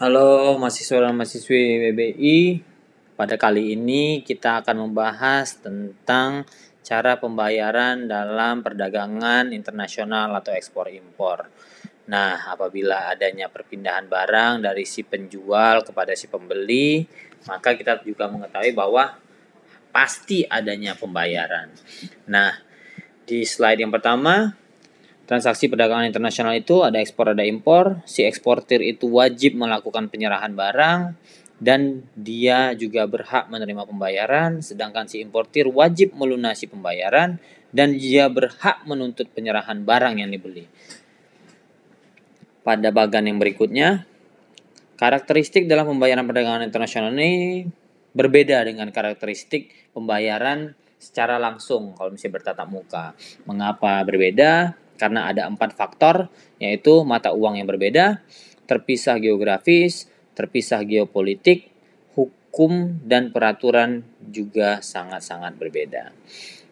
Halo mahasiswa dan mahasiswi BBI. Pada kali ini kita akan membahas tentang cara pembayaran dalam perdagangan internasional atau ekspor impor. Nah, apabila adanya perpindahan barang dari si penjual kepada si pembeli, maka kita juga mengetahui bahwa pasti adanya pembayaran. Nah, di slide yang pertama Transaksi perdagangan internasional itu ada ekspor ada impor. Si eksportir itu wajib melakukan penyerahan barang dan dia juga berhak menerima pembayaran, sedangkan si importir wajib melunasi pembayaran dan dia berhak menuntut penyerahan barang yang dibeli. Pada bagian yang berikutnya, karakteristik dalam pembayaran perdagangan internasional ini berbeda dengan karakteristik pembayaran secara langsung kalau misalnya bertatap muka. Mengapa berbeda? Karena ada empat faktor yaitu mata uang yang berbeda, terpisah geografis, terpisah geopolitik, hukum dan peraturan juga sangat-sangat berbeda.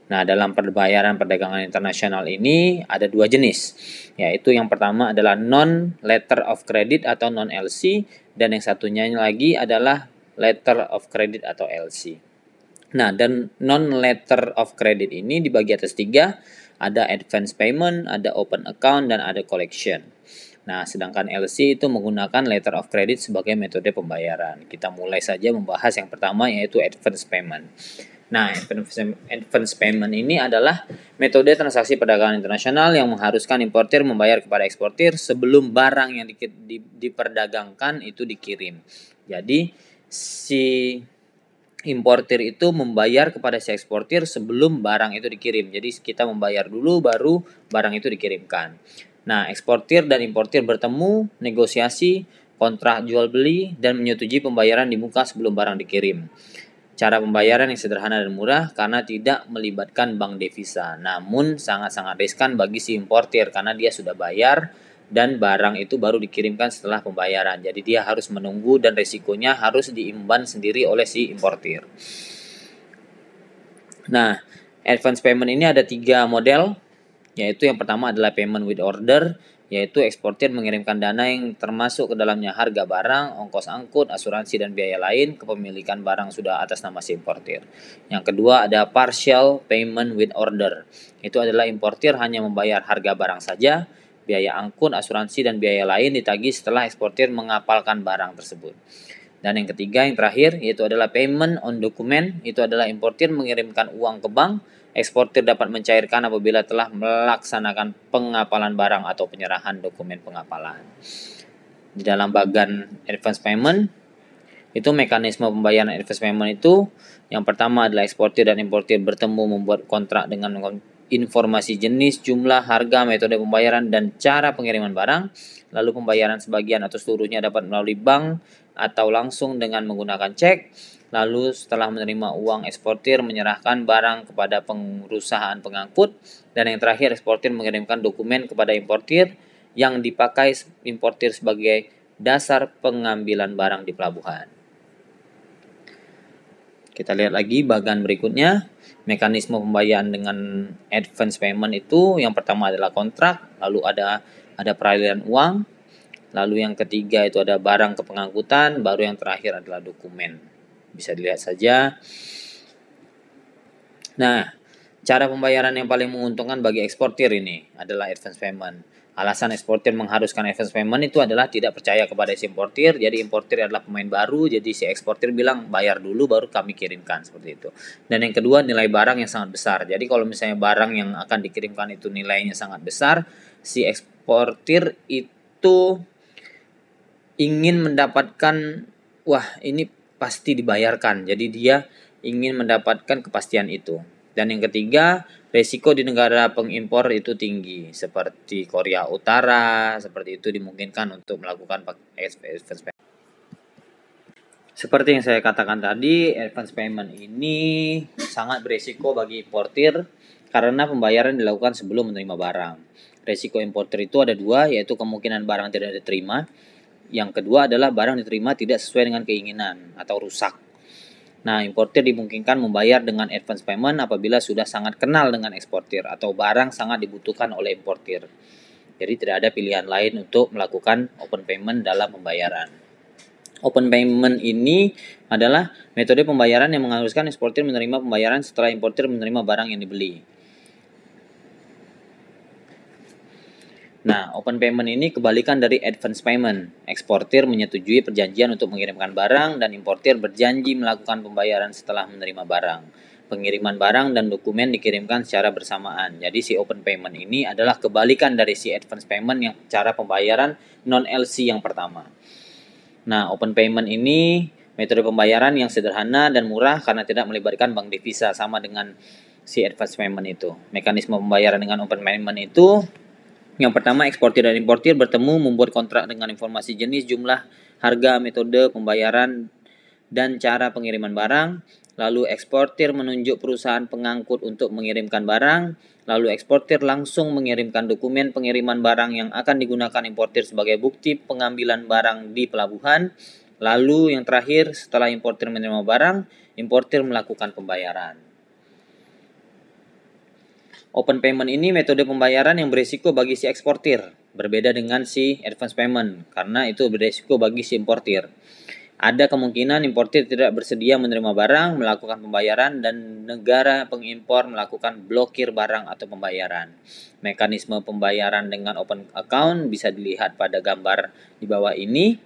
Nah, dalam perbayaran perdagangan internasional ini ada dua jenis, yaitu yang pertama adalah non letter of credit atau non LC dan yang satunya lagi adalah letter of credit atau LC. Nah, dan non letter of credit ini dibagi atas tiga, ada advance payment, ada open account, dan ada collection. Nah, sedangkan LC itu menggunakan letter of credit sebagai metode pembayaran. Kita mulai saja membahas yang pertama yaitu advance payment. Nah, advance payment ini adalah metode transaksi perdagangan internasional yang mengharuskan importir membayar kepada eksportir sebelum barang yang di, di, diperdagangkan itu dikirim. Jadi, si importir itu membayar kepada si eksportir sebelum barang itu dikirim. Jadi kita membayar dulu baru barang itu dikirimkan. Nah, eksportir dan importir bertemu, negosiasi, kontrak jual beli dan menyetujui pembayaran di muka sebelum barang dikirim. Cara pembayaran yang sederhana dan murah karena tidak melibatkan bank devisa. Namun sangat-sangat riskan bagi si importir karena dia sudah bayar dan barang itu baru dikirimkan setelah pembayaran. Jadi dia harus menunggu dan resikonya harus diimban sendiri oleh si importir. Nah, advance payment ini ada tiga model, yaitu yang pertama adalah payment with order, yaitu eksportir mengirimkan dana yang termasuk ke dalamnya harga barang, ongkos angkut, asuransi dan biaya lain kepemilikan barang sudah atas nama si importir. Yang kedua ada partial payment with order. Itu adalah importir hanya membayar harga barang saja, biaya angkut, asuransi, dan biaya lain ditagih setelah eksportir mengapalkan barang tersebut. Dan yang ketiga, yang terakhir, yaitu adalah payment on document. Itu adalah importir mengirimkan uang ke bank, eksportir dapat mencairkan apabila telah melaksanakan pengapalan barang atau penyerahan dokumen pengapalan. Di dalam bagian advance payment, itu mekanisme pembayaran advance payment itu yang pertama adalah eksportir dan importir bertemu membuat kontrak dengan informasi jenis, jumlah, harga, metode pembayaran, dan cara pengiriman barang. Lalu pembayaran sebagian atau seluruhnya dapat melalui bank atau langsung dengan menggunakan cek. Lalu setelah menerima uang eksportir menyerahkan barang kepada perusahaan pengangkut dan yang terakhir eksportir mengirimkan dokumen kepada importir yang dipakai importir sebagai dasar pengambilan barang di pelabuhan. Kita lihat lagi bagian berikutnya mekanisme pembayaran dengan advance payment itu yang pertama adalah kontrak, lalu ada ada peralihan uang, lalu yang ketiga itu ada barang ke pengangkutan, baru yang terakhir adalah dokumen. Bisa dilihat saja. Nah, cara pembayaran yang paling menguntungkan bagi eksportir ini adalah advance payment Alasan eksportir mengharuskan advance payment itu adalah tidak percaya kepada si importir. Jadi importir adalah pemain baru, jadi si eksportir bilang bayar dulu baru kami kirimkan seperti itu. Dan yang kedua nilai barang yang sangat besar. Jadi kalau misalnya barang yang akan dikirimkan itu nilainya sangat besar, si eksportir itu ingin mendapatkan wah ini pasti dibayarkan. Jadi dia ingin mendapatkan kepastian itu. Dan yang ketiga, resiko di negara pengimpor itu tinggi seperti Korea Utara seperti itu dimungkinkan untuk melakukan advance payment. Seperti yang saya katakan tadi, advance payment ini sangat beresiko bagi importir karena pembayaran dilakukan sebelum menerima barang. Resiko importer itu ada dua, yaitu kemungkinan barang tidak diterima. Yang kedua adalah barang diterima tidak sesuai dengan keinginan atau rusak. Nah, importir dimungkinkan membayar dengan advance payment apabila sudah sangat kenal dengan eksportir atau barang sangat dibutuhkan oleh importir. Jadi tidak ada pilihan lain untuk melakukan open payment dalam pembayaran. Open payment ini adalah metode pembayaran yang mengharuskan eksportir menerima pembayaran setelah importir menerima barang yang dibeli. Nah, open payment ini kebalikan dari advance payment. Eksportir menyetujui perjanjian untuk mengirimkan barang dan importir berjanji melakukan pembayaran setelah menerima barang. Pengiriman barang dan dokumen dikirimkan secara bersamaan. Jadi si open payment ini adalah kebalikan dari si advance payment yang cara pembayaran non LC yang pertama. Nah, open payment ini metode pembayaran yang sederhana dan murah karena tidak melibatkan bank devisa sama dengan si advance payment itu. Mekanisme pembayaran dengan open payment itu yang pertama, eksportir dan importir bertemu membuat kontrak dengan informasi jenis, jumlah, harga, metode pembayaran, dan cara pengiriman barang. Lalu eksportir menunjuk perusahaan pengangkut untuk mengirimkan barang. Lalu eksportir langsung mengirimkan dokumen pengiriman barang yang akan digunakan importir sebagai bukti pengambilan barang di pelabuhan. Lalu yang terakhir, setelah importir menerima barang, importir melakukan pembayaran. Open payment ini metode pembayaran yang berisiko bagi si eksportir, berbeda dengan si advance payment karena itu berisiko bagi si importir. Ada kemungkinan importir tidak bersedia menerima barang, melakukan pembayaran, dan negara pengimpor melakukan blokir barang atau pembayaran. Mekanisme pembayaran dengan open account bisa dilihat pada gambar di bawah ini.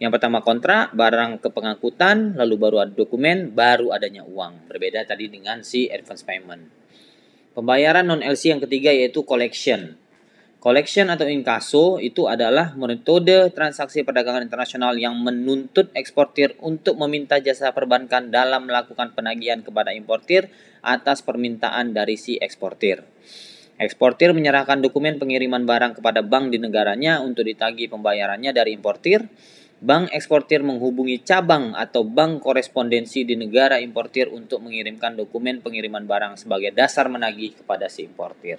Yang pertama kontrak, barang ke pengangkutan, lalu baru ada dokumen, baru adanya uang. Berbeda tadi dengan si advance payment. Pembayaran non LC yang ketiga yaitu collection. Collection atau inkaso itu adalah metode transaksi perdagangan internasional yang menuntut eksportir untuk meminta jasa perbankan dalam melakukan penagihan kepada importir atas permintaan dari si eksportir. Eksportir menyerahkan dokumen pengiriman barang kepada bank di negaranya untuk ditagih pembayarannya dari importir Bank eksportir menghubungi cabang atau bank korespondensi di negara importir untuk mengirimkan dokumen pengiriman barang sebagai dasar menagih kepada si importir.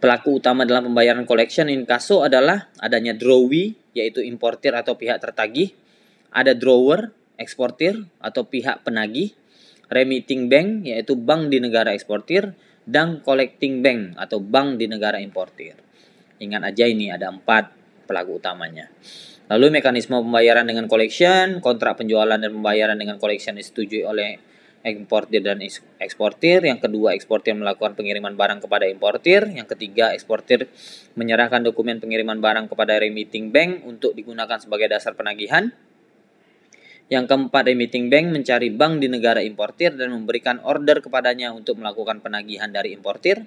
Pelaku utama dalam pembayaran collection inkaso adalah adanya drawee, yaitu importir atau pihak tertagih, ada drawer, eksportir atau pihak penagih, remitting bank, yaitu bank di negara eksportir, dan collecting bank atau bank di negara importir. Ingat aja ini ada empat pelaku utamanya. Lalu mekanisme pembayaran dengan collection, kontrak penjualan dan pembayaran dengan collection disetujui oleh importir dan eksportir. Yang kedua, eksportir melakukan pengiriman barang kepada importir. Yang ketiga, eksportir menyerahkan dokumen pengiriman barang kepada remitting bank untuk digunakan sebagai dasar penagihan. Yang keempat, remitting bank mencari bank di negara importir dan memberikan order kepadanya untuk melakukan penagihan dari importir.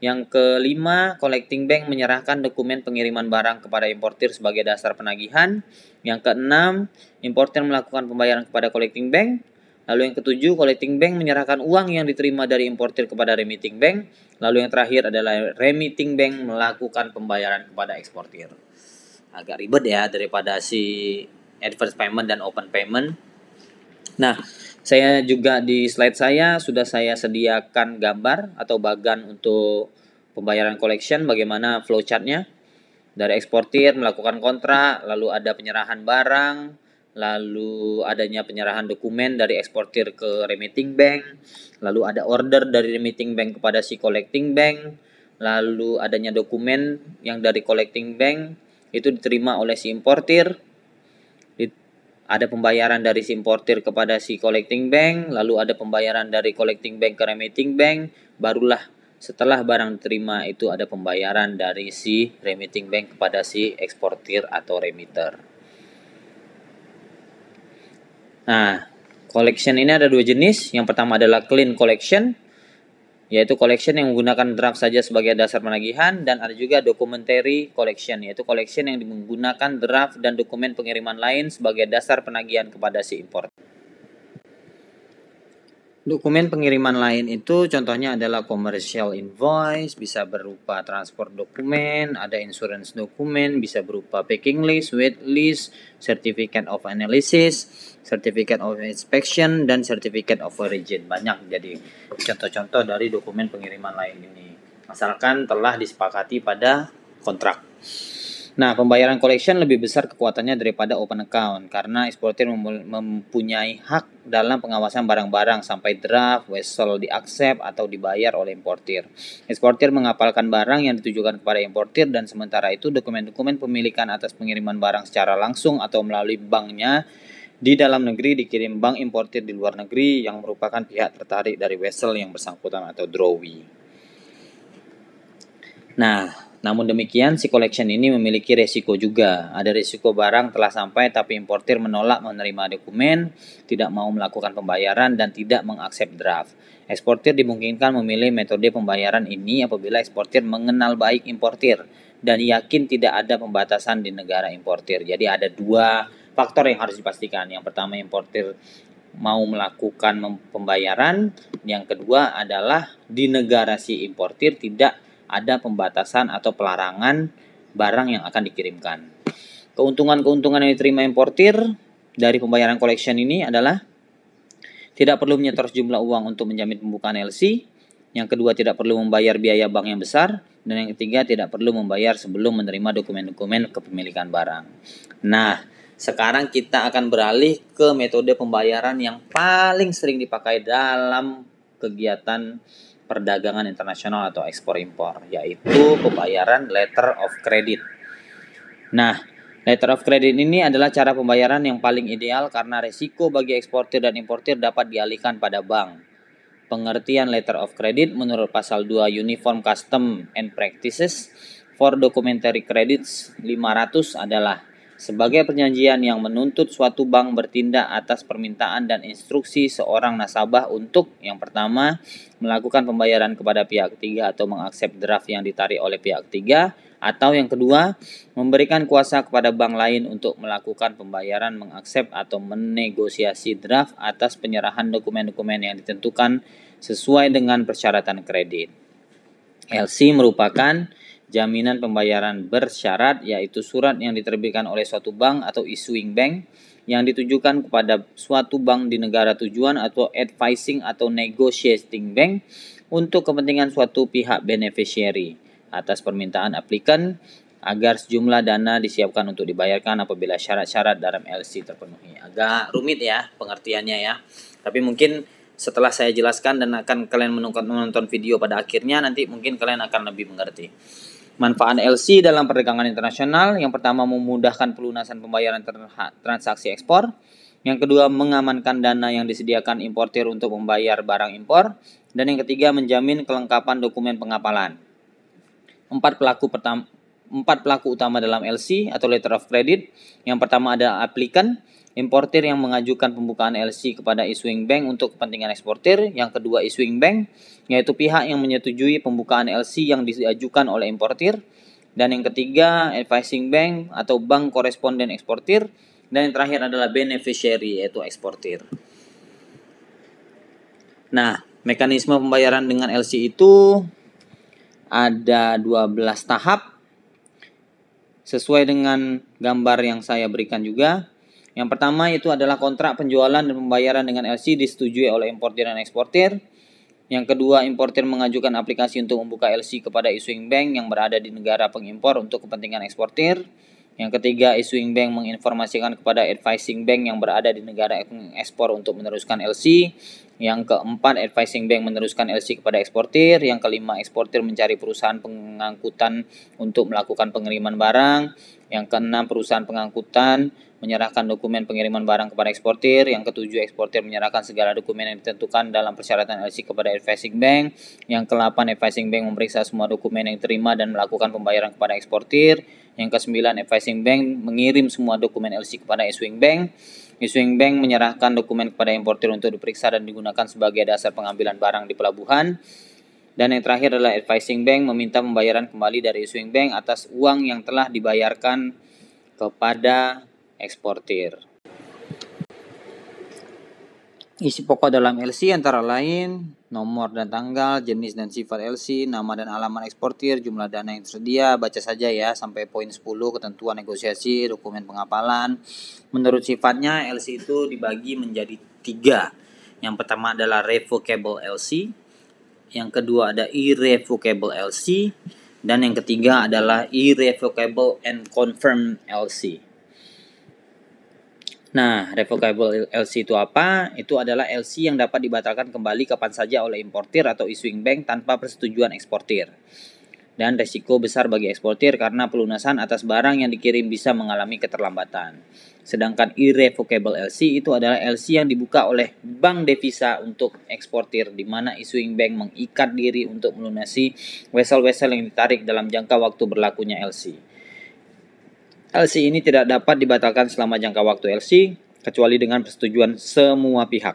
Yang kelima, collecting bank menyerahkan dokumen pengiriman barang kepada importir sebagai dasar penagihan. Yang keenam, importir melakukan pembayaran kepada collecting bank. Lalu yang ketujuh, collecting bank menyerahkan uang yang diterima dari importir kepada remitting bank. Lalu yang terakhir adalah remitting bank melakukan pembayaran kepada eksportir. Agak ribet ya daripada si advance payment dan open payment. Nah, saya juga di slide saya sudah saya sediakan gambar atau bagan untuk pembayaran collection bagaimana flowchartnya dari eksportir melakukan kontrak lalu ada penyerahan barang lalu adanya penyerahan dokumen dari eksportir ke remitting bank lalu ada order dari remitting bank kepada si collecting bank lalu adanya dokumen yang dari collecting bank itu diterima oleh si importir ada pembayaran dari si importir kepada si collecting bank, lalu ada pembayaran dari collecting bank ke remitting bank, barulah setelah barang diterima itu ada pembayaran dari si remitting bank kepada si eksportir atau remitter. Nah, collection ini ada dua jenis. Yang pertama adalah clean collection yaitu collection yang menggunakan draft saja sebagai dasar penagihan dan ada juga documentary collection yaitu collection yang menggunakan draft dan dokumen pengiriman lain sebagai dasar penagihan kepada si importer. Dokumen pengiriman lain itu contohnya adalah commercial invoice, bisa berupa transport dokumen, ada insurance dokumen, bisa berupa packing list, wait list, certificate of analysis, certificate of inspection, dan certificate of origin. Banyak jadi contoh-contoh dari dokumen pengiriman lain ini. Asalkan telah disepakati pada kontrak. Nah, pembayaran collection lebih besar kekuatannya daripada open account karena eksportir mempunyai hak dalam pengawasan barang-barang sampai draft, vessel diaccept atau dibayar oleh importir. Eksportir mengapalkan barang yang ditujukan kepada importir dan sementara itu dokumen-dokumen pemilikan atas pengiriman barang secara langsung atau melalui banknya di dalam negeri dikirim bank importir di luar negeri yang merupakan pihak tertarik dari vessel yang bersangkutan atau drawee. Nah, namun demikian, si collection ini memiliki resiko juga. Ada resiko barang telah sampai tapi importir menolak menerima dokumen, tidak mau melakukan pembayaran, dan tidak mengakses draft. Eksportir dimungkinkan memilih metode pembayaran ini apabila eksportir mengenal baik importir dan yakin tidak ada pembatasan di negara importir. Jadi ada dua faktor yang harus dipastikan. Yang pertama importir mau melakukan pembayaran, yang kedua adalah di negara si importir tidak ada pembatasan atau pelarangan barang yang akan dikirimkan. Keuntungan-keuntungan yang diterima importir dari pembayaran collection ini adalah tidak perlu menyetor sejumlah uang untuk menjamin pembukaan LC. Yang kedua, tidak perlu membayar biaya bank yang besar. Dan yang ketiga, tidak perlu membayar sebelum menerima dokumen-dokumen kepemilikan barang. Nah, sekarang kita akan beralih ke metode pembayaran yang paling sering dipakai dalam kegiatan perdagangan internasional atau ekspor impor yaitu pembayaran letter of credit. Nah, letter of credit ini adalah cara pembayaran yang paling ideal karena resiko bagi eksportir dan importir dapat dialihkan pada bank. Pengertian letter of credit menurut pasal 2 Uniform Custom and Practices for Documentary Credits 500 adalah sebagai perjanjian yang menuntut suatu bank bertindak atas permintaan dan instruksi seorang nasabah untuk yang pertama melakukan pembayaran kepada pihak ketiga atau mengaksep draft yang ditarik oleh pihak ketiga atau yang kedua memberikan kuasa kepada bank lain untuk melakukan pembayaran mengaksep atau menegosiasi draft atas penyerahan dokumen-dokumen yang ditentukan sesuai dengan persyaratan kredit. LC merupakan jaminan pembayaran bersyarat yaitu surat yang diterbitkan oleh suatu bank atau issuing bank yang ditujukan kepada suatu bank di negara tujuan atau advising atau negotiating bank untuk kepentingan suatu pihak beneficiary atas permintaan aplikan agar sejumlah dana disiapkan untuk dibayarkan apabila syarat-syarat dalam LC terpenuhi. Agak rumit ya pengertiannya ya. Tapi mungkin setelah saya jelaskan dan akan kalian menonton video pada akhirnya nanti mungkin kalian akan lebih mengerti. Manfaat LC dalam perdagangan internasional yang pertama memudahkan pelunasan pembayaran transaksi ekspor, yang kedua mengamankan dana yang disediakan importir untuk membayar barang impor, dan yang ketiga menjamin kelengkapan dokumen pengapalan. Empat pelaku pertama empat pelaku utama dalam LC atau letter of credit. Yang pertama ada aplikan, importir yang mengajukan pembukaan LC kepada issuing bank untuk kepentingan eksportir. Yang kedua issuing bank, yaitu pihak yang menyetujui pembukaan LC yang diajukan oleh importir. Dan yang ketiga advising bank atau bank koresponden eksportir. Dan yang terakhir adalah beneficiary yaitu eksportir. Nah, mekanisme pembayaran dengan LC itu ada 12 tahap sesuai dengan gambar yang saya berikan juga. Yang pertama itu adalah kontrak penjualan dan pembayaran dengan LC disetujui oleh importir dan eksportir. Yang kedua, importir mengajukan aplikasi untuk membuka LC kepada issuing bank yang berada di negara pengimpor untuk kepentingan eksportir. Yang ketiga, issuing bank menginformasikan kepada advising bank yang berada di negara ekspor untuk meneruskan LC. Yang keempat, advising bank meneruskan LC kepada eksportir. Yang kelima, eksportir mencari perusahaan pengangkutan untuk melakukan pengiriman barang. Yang keenam, perusahaan pengangkutan menyerahkan dokumen pengiriman barang kepada eksportir. Yang ketujuh, eksportir menyerahkan segala dokumen yang ditentukan dalam persyaratan LC kepada advising bank. Yang kelapan, advising bank memeriksa semua dokumen yang diterima dan melakukan pembayaran kepada eksportir. Yang kesembilan, advising bank mengirim semua dokumen LC kepada issuing bank. Issuing bank menyerahkan dokumen kepada importir untuk diperiksa dan digunakan sebagai dasar pengambilan barang di pelabuhan. Dan yang terakhir adalah advising bank meminta pembayaran kembali dari issuing bank atas uang yang telah dibayarkan kepada eksportir. Isi pokok dalam LC antara lain nomor dan tanggal, jenis dan sifat LC, nama dan alamat eksportir, jumlah dana yang tersedia, baca saja ya sampai poin 10 ketentuan negosiasi, dokumen pengapalan. Menurut sifatnya LC itu dibagi menjadi tiga. Yang pertama adalah revocable LC, yang kedua ada irrevocable LC, Dan yang ketiga adalah irrevocable and confirmed LC. Nah, revocable LC itu apa? Itu adalah LC yang dapat dibatalkan kembali kapan saja oleh importir atau issuing bank tanpa persetujuan eksportir dan resiko besar bagi eksportir karena pelunasan atas barang yang dikirim bisa mengalami keterlambatan. Sedangkan irrevocable LC itu adalah LC yang dibuka oleh bank devisa untuk eksportir di mana issuing bank mengikat diri untuk melunasi vessel-vessel yang ditarik dalam jangka waktu berlakunya LC. LC ini tidak dapat dibatalkan selama jangka waktu LC kecuali dengan persetujuan semua pihak.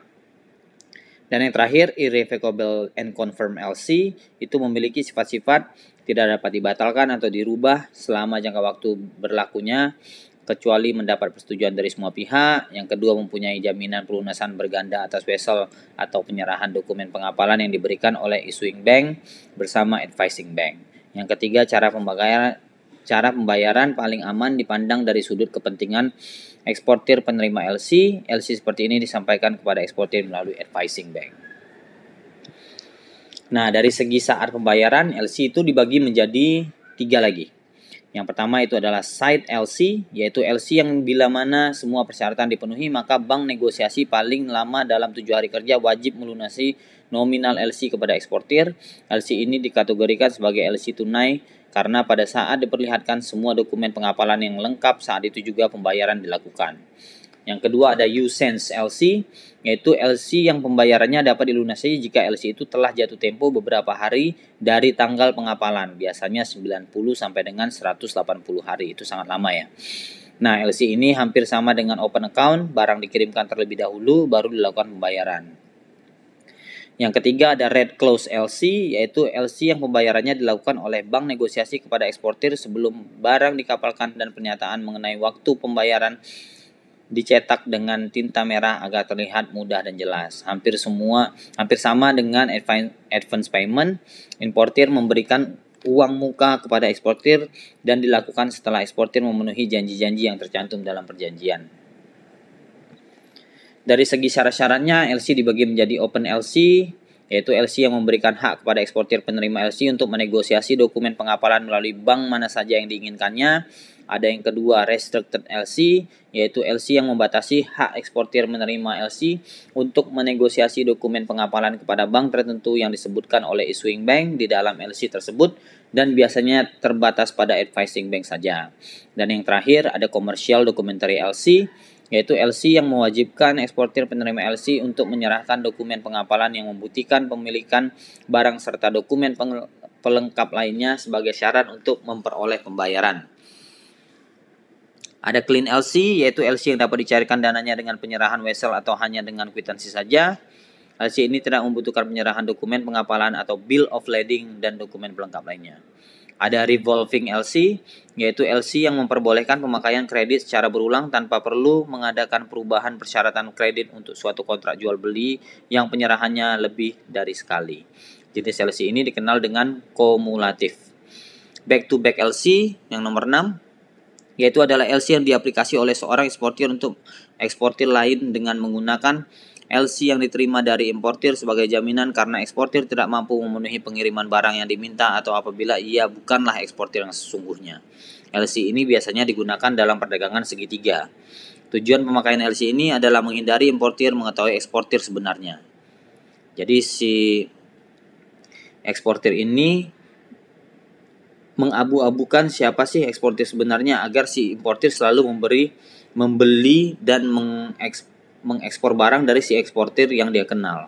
Dan yang terakhir, irrevocable and confirm LC itu memiliki sifat-sifat tidak dapat dibatalkan atau dirubah selama jangka waktu berlakunya kecuali mendapat persetujuan dari semua pihak. Yang kedua mempunyai jaminan pelunasan berganda atas vessel atau penyerahan dokumen pengapalan yang diberikan oleh issuing bank bersama advising bank. Yang ketiga cara pembayaran cara pembayaran paling aman dipandang dari sudut kepentingan eksportir penerima LC. LC seperti ini disampaikan kepada eksportir melalui advising bank. Nah, dari segi saat pembayaran, LC itu dibagi menjadi tiga lagi. Yang pertama itu adalah side LC, yaitu LC yang bila mana semua persyaratan dipenuhi, maka bank negosiasi paling lama dalam tujuh hari kerja wajib melunasi nominal LC kepada eksportir. LC ini dikategorikan sebagai LC tunai karena pada saat diperlihatkan semua dokumen pengapalan yang lengkap saat itu juga pembayaran dilakukan. Yang kedua ada U-Sense LC, yaitu LC yang pembayarannya dapat dilunasi jika LC itu telah jatuh tempo beberapa hari dari tanggal pengapalan, biasanya 90 sampai dengan 180 hari. Itu sangat lama ya. Nah, LC ini hampir sama dengan open account, barang dikirimkan terlebih dahulu baru dilakukan pembayaran. Yang ketiga ada Red Close LC, yaitu LC yang pembayarannya dilakukan oleh bank negosiasi kepada eksportir sebelum barang dikapalkan dan pernyataan mengenai waktu pembayaran dicetak dengan tinta merah agar terlihat mudah dan jelas. Hampir semua hampir sama dengan advance payment, importir memberikan uang muka kepada eksportir dan dilakukan setelah eksportir memenuhi janji-janji yang tercantum dalam perjanjian. Dari segi syarat-syaratnya, LC dibagi menjadi open LC, yaitu LC yang memberikan hak kepada eksportir penerima LC untuk menegosiasi dokumen pengapalan melalui bank mana saja yang diinginkannya ada yang kedua restricted LC yaitu LC yang membatasi hak eksportir menerima LC untuk menegosiasi dokumen pengapalan kepada bank tertentu yang disebutkan oleh issuing bank di dalam LC tersebut dan biasanya terbatas pada advising bank saja. Dan yang terakhir ada commercial documentary LC yaitu LC yang mewajibkan eksportir penerima LC untuk menyerahkan dokumen pengapalan yang membuktikan pemilikan barang serta dokumen pelengkap lainnya sebagai syarat untuk memperoleh pembayaran. Ada clean LC, yaitu LC yang dapat dicarikan dananya dengan penyerahan wesel atau hanya dengan kwitansi saja. LC ini tidak membutuhkan penyerahan dokumen pengapalan atau bill of lading dan dokumen pelengkap lainnya. Ada revolving LC, yaitu LC yang memperbolehkan pemakaian kredit secara berulang tanpa perlu mengadakan perubahan persyaratan kredit untuk suatu kontrak jual beli yang penyerahannya lebih dari sekali. Jenis LC ini dikenal dengan kumulatif. Back to back LC yang nomor 6 yaitu adalah LC yang diaplikasi oleh seorang eksportir untuk eksportir lain dengan menggunakan LC yang diterima dari importir sebagai jaminan karena eksportir tidak mampu memenuhi pengiriman barang yang diminta atau apabila ia bukanlah eksportir yang sesungguhnya. LC ini biasanya digunakan dalam perdagangan segitiga. Tujuan pemakaian LC ini adalah menghindari importir mengetahui eksportir sebenarnya. Jadi si eksportir ini mengabu-abukan siapa sih eksportir sebenarnya agar si importir selalu memberi membeli dan mengekspor barang dari si eksportir yang dia kenal.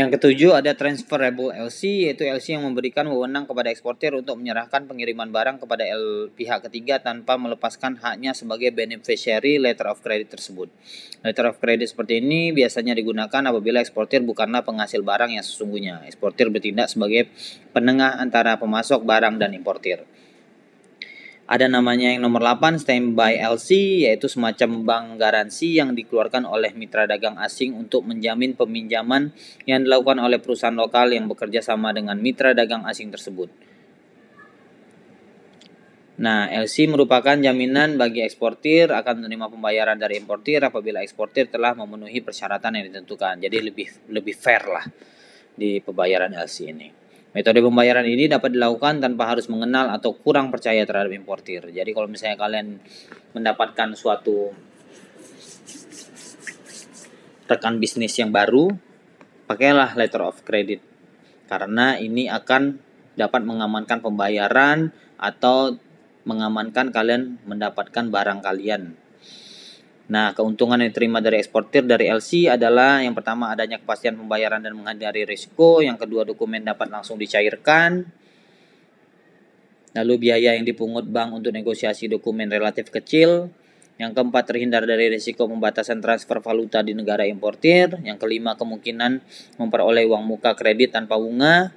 Yang ketujuh ada transferable LC yaitu LC yang memberikan wewenang kepada eksportir untuk menyerahkan pengiriman barang kepada L pihak ketiga tanpa melepaskan haknya sebagai beneficiary letter of credit tersebut. Letter of credit seperti ini biasanya digunakan apabila eksportir bukanlah penghasil barang yang sesungguhnya. Eksportir bertindak sebagai penengah antara pemasok barang dan importir. Ada namanya yang nomor 8 standby LC yaitu semacam bank garansi yang dikeluarkan oleh mitra dagang asing untuk menjamin peminjaman yang dilakukan oleh perusahaan lokal yang bekerja sama dengan mitra dagang asing tersebut. Nah, LC merupakan jaminan bagi eksportir akan menerima pembayaran dari importir apabila eksportir telah memenuhi persyaratan yang ditentukan. Jadi lebih lebih fair lah di pembayaran LC ini. Metode pembayaran ini dapat dilakukan tanpa harus mengenal atau kurang percaya terhadap importir. Jadi kalau misalnya kalian mendapatkan suatu rekan bisnis yang baru, pakailah letter of credit. Karena ini akan dapat mengamankan pembayaran atau mengamankan kalian mendapatkan barang kalian. Nah, keuntungan yang diterima dari eksportir dari LC adalah yang pertama adanya kepastian pembayaran dan menghindari risiko, yang kedua dokumen dapat langsung dicairkan. Lalu biaya yang dipungut bank untuk negosiasi dokumen relatif kecil. Yang keempat terhindar dari risiko pembatasan transfer valuta di negara importir. Yang kelima kemungkinan memperoleh uang muka kredit tanpa bunga.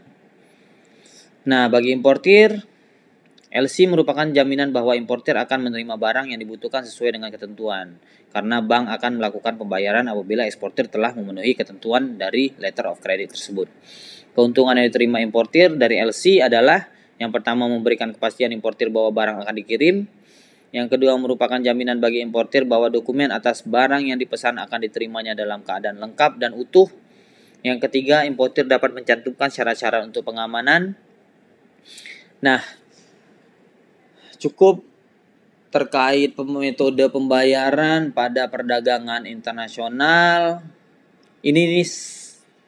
Nah, bagi importir LC merupakan jaminan bahwa importir akan menerima barang yang dibutuhkan sesuai dengan ketentuan, karena bank akan melakukan pembayaran apabila eksportir telah memenuhi ketentuan dari letter of credit tersebut. Keuntungan yang diterima importir dari LC adalah yang pertama memberikan kepastian importir bahwa barang akan dikirim, yang kedua merupakan jaminan bagi importir bahwa dokumen atas barang yang dipesan akan diterimanya dalam keadaan lengkap dan utuh. Yang ketiga, importir dapat mencantumkan syarat-syarat untuk pengamanan. Nah, cukup terkait metode pembayaran pada perdagangan internasional. Ini, ini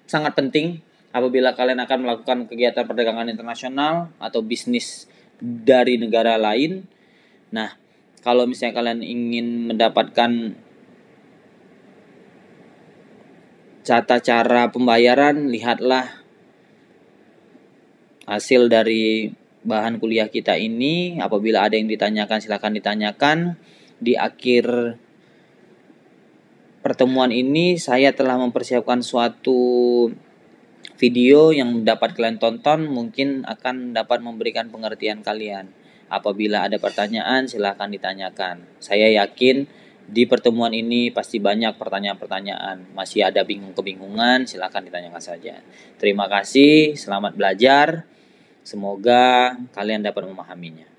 sangat penting apabila kalian akan melakukan kegiatan perdagangan internasional atau bisnis dari negara lain. Nah, kalau misalnya kalian ingin mendapatkan tata cara pembayaran, lihatlah hasil dari bahan kuliah kita ini. Apabila ada yang ditanyakan silahkan ditanyakan. Di akhir pertemuan ini saya telah mempersiapkan suatu video yang dapat kalian tonton mungkin akan dapat memberikan pengertian kalian. Apabila ada pertanyaan silahkan ditanyakan. Saya yakin di pertemuan ini pasti banyak pertanyaan-pertanyaan. Masih ada bingung-kebingungan, silahkan ditanyakan saja. Terima kasih, selamat belajar. Semoga kalian dapat memahaminya.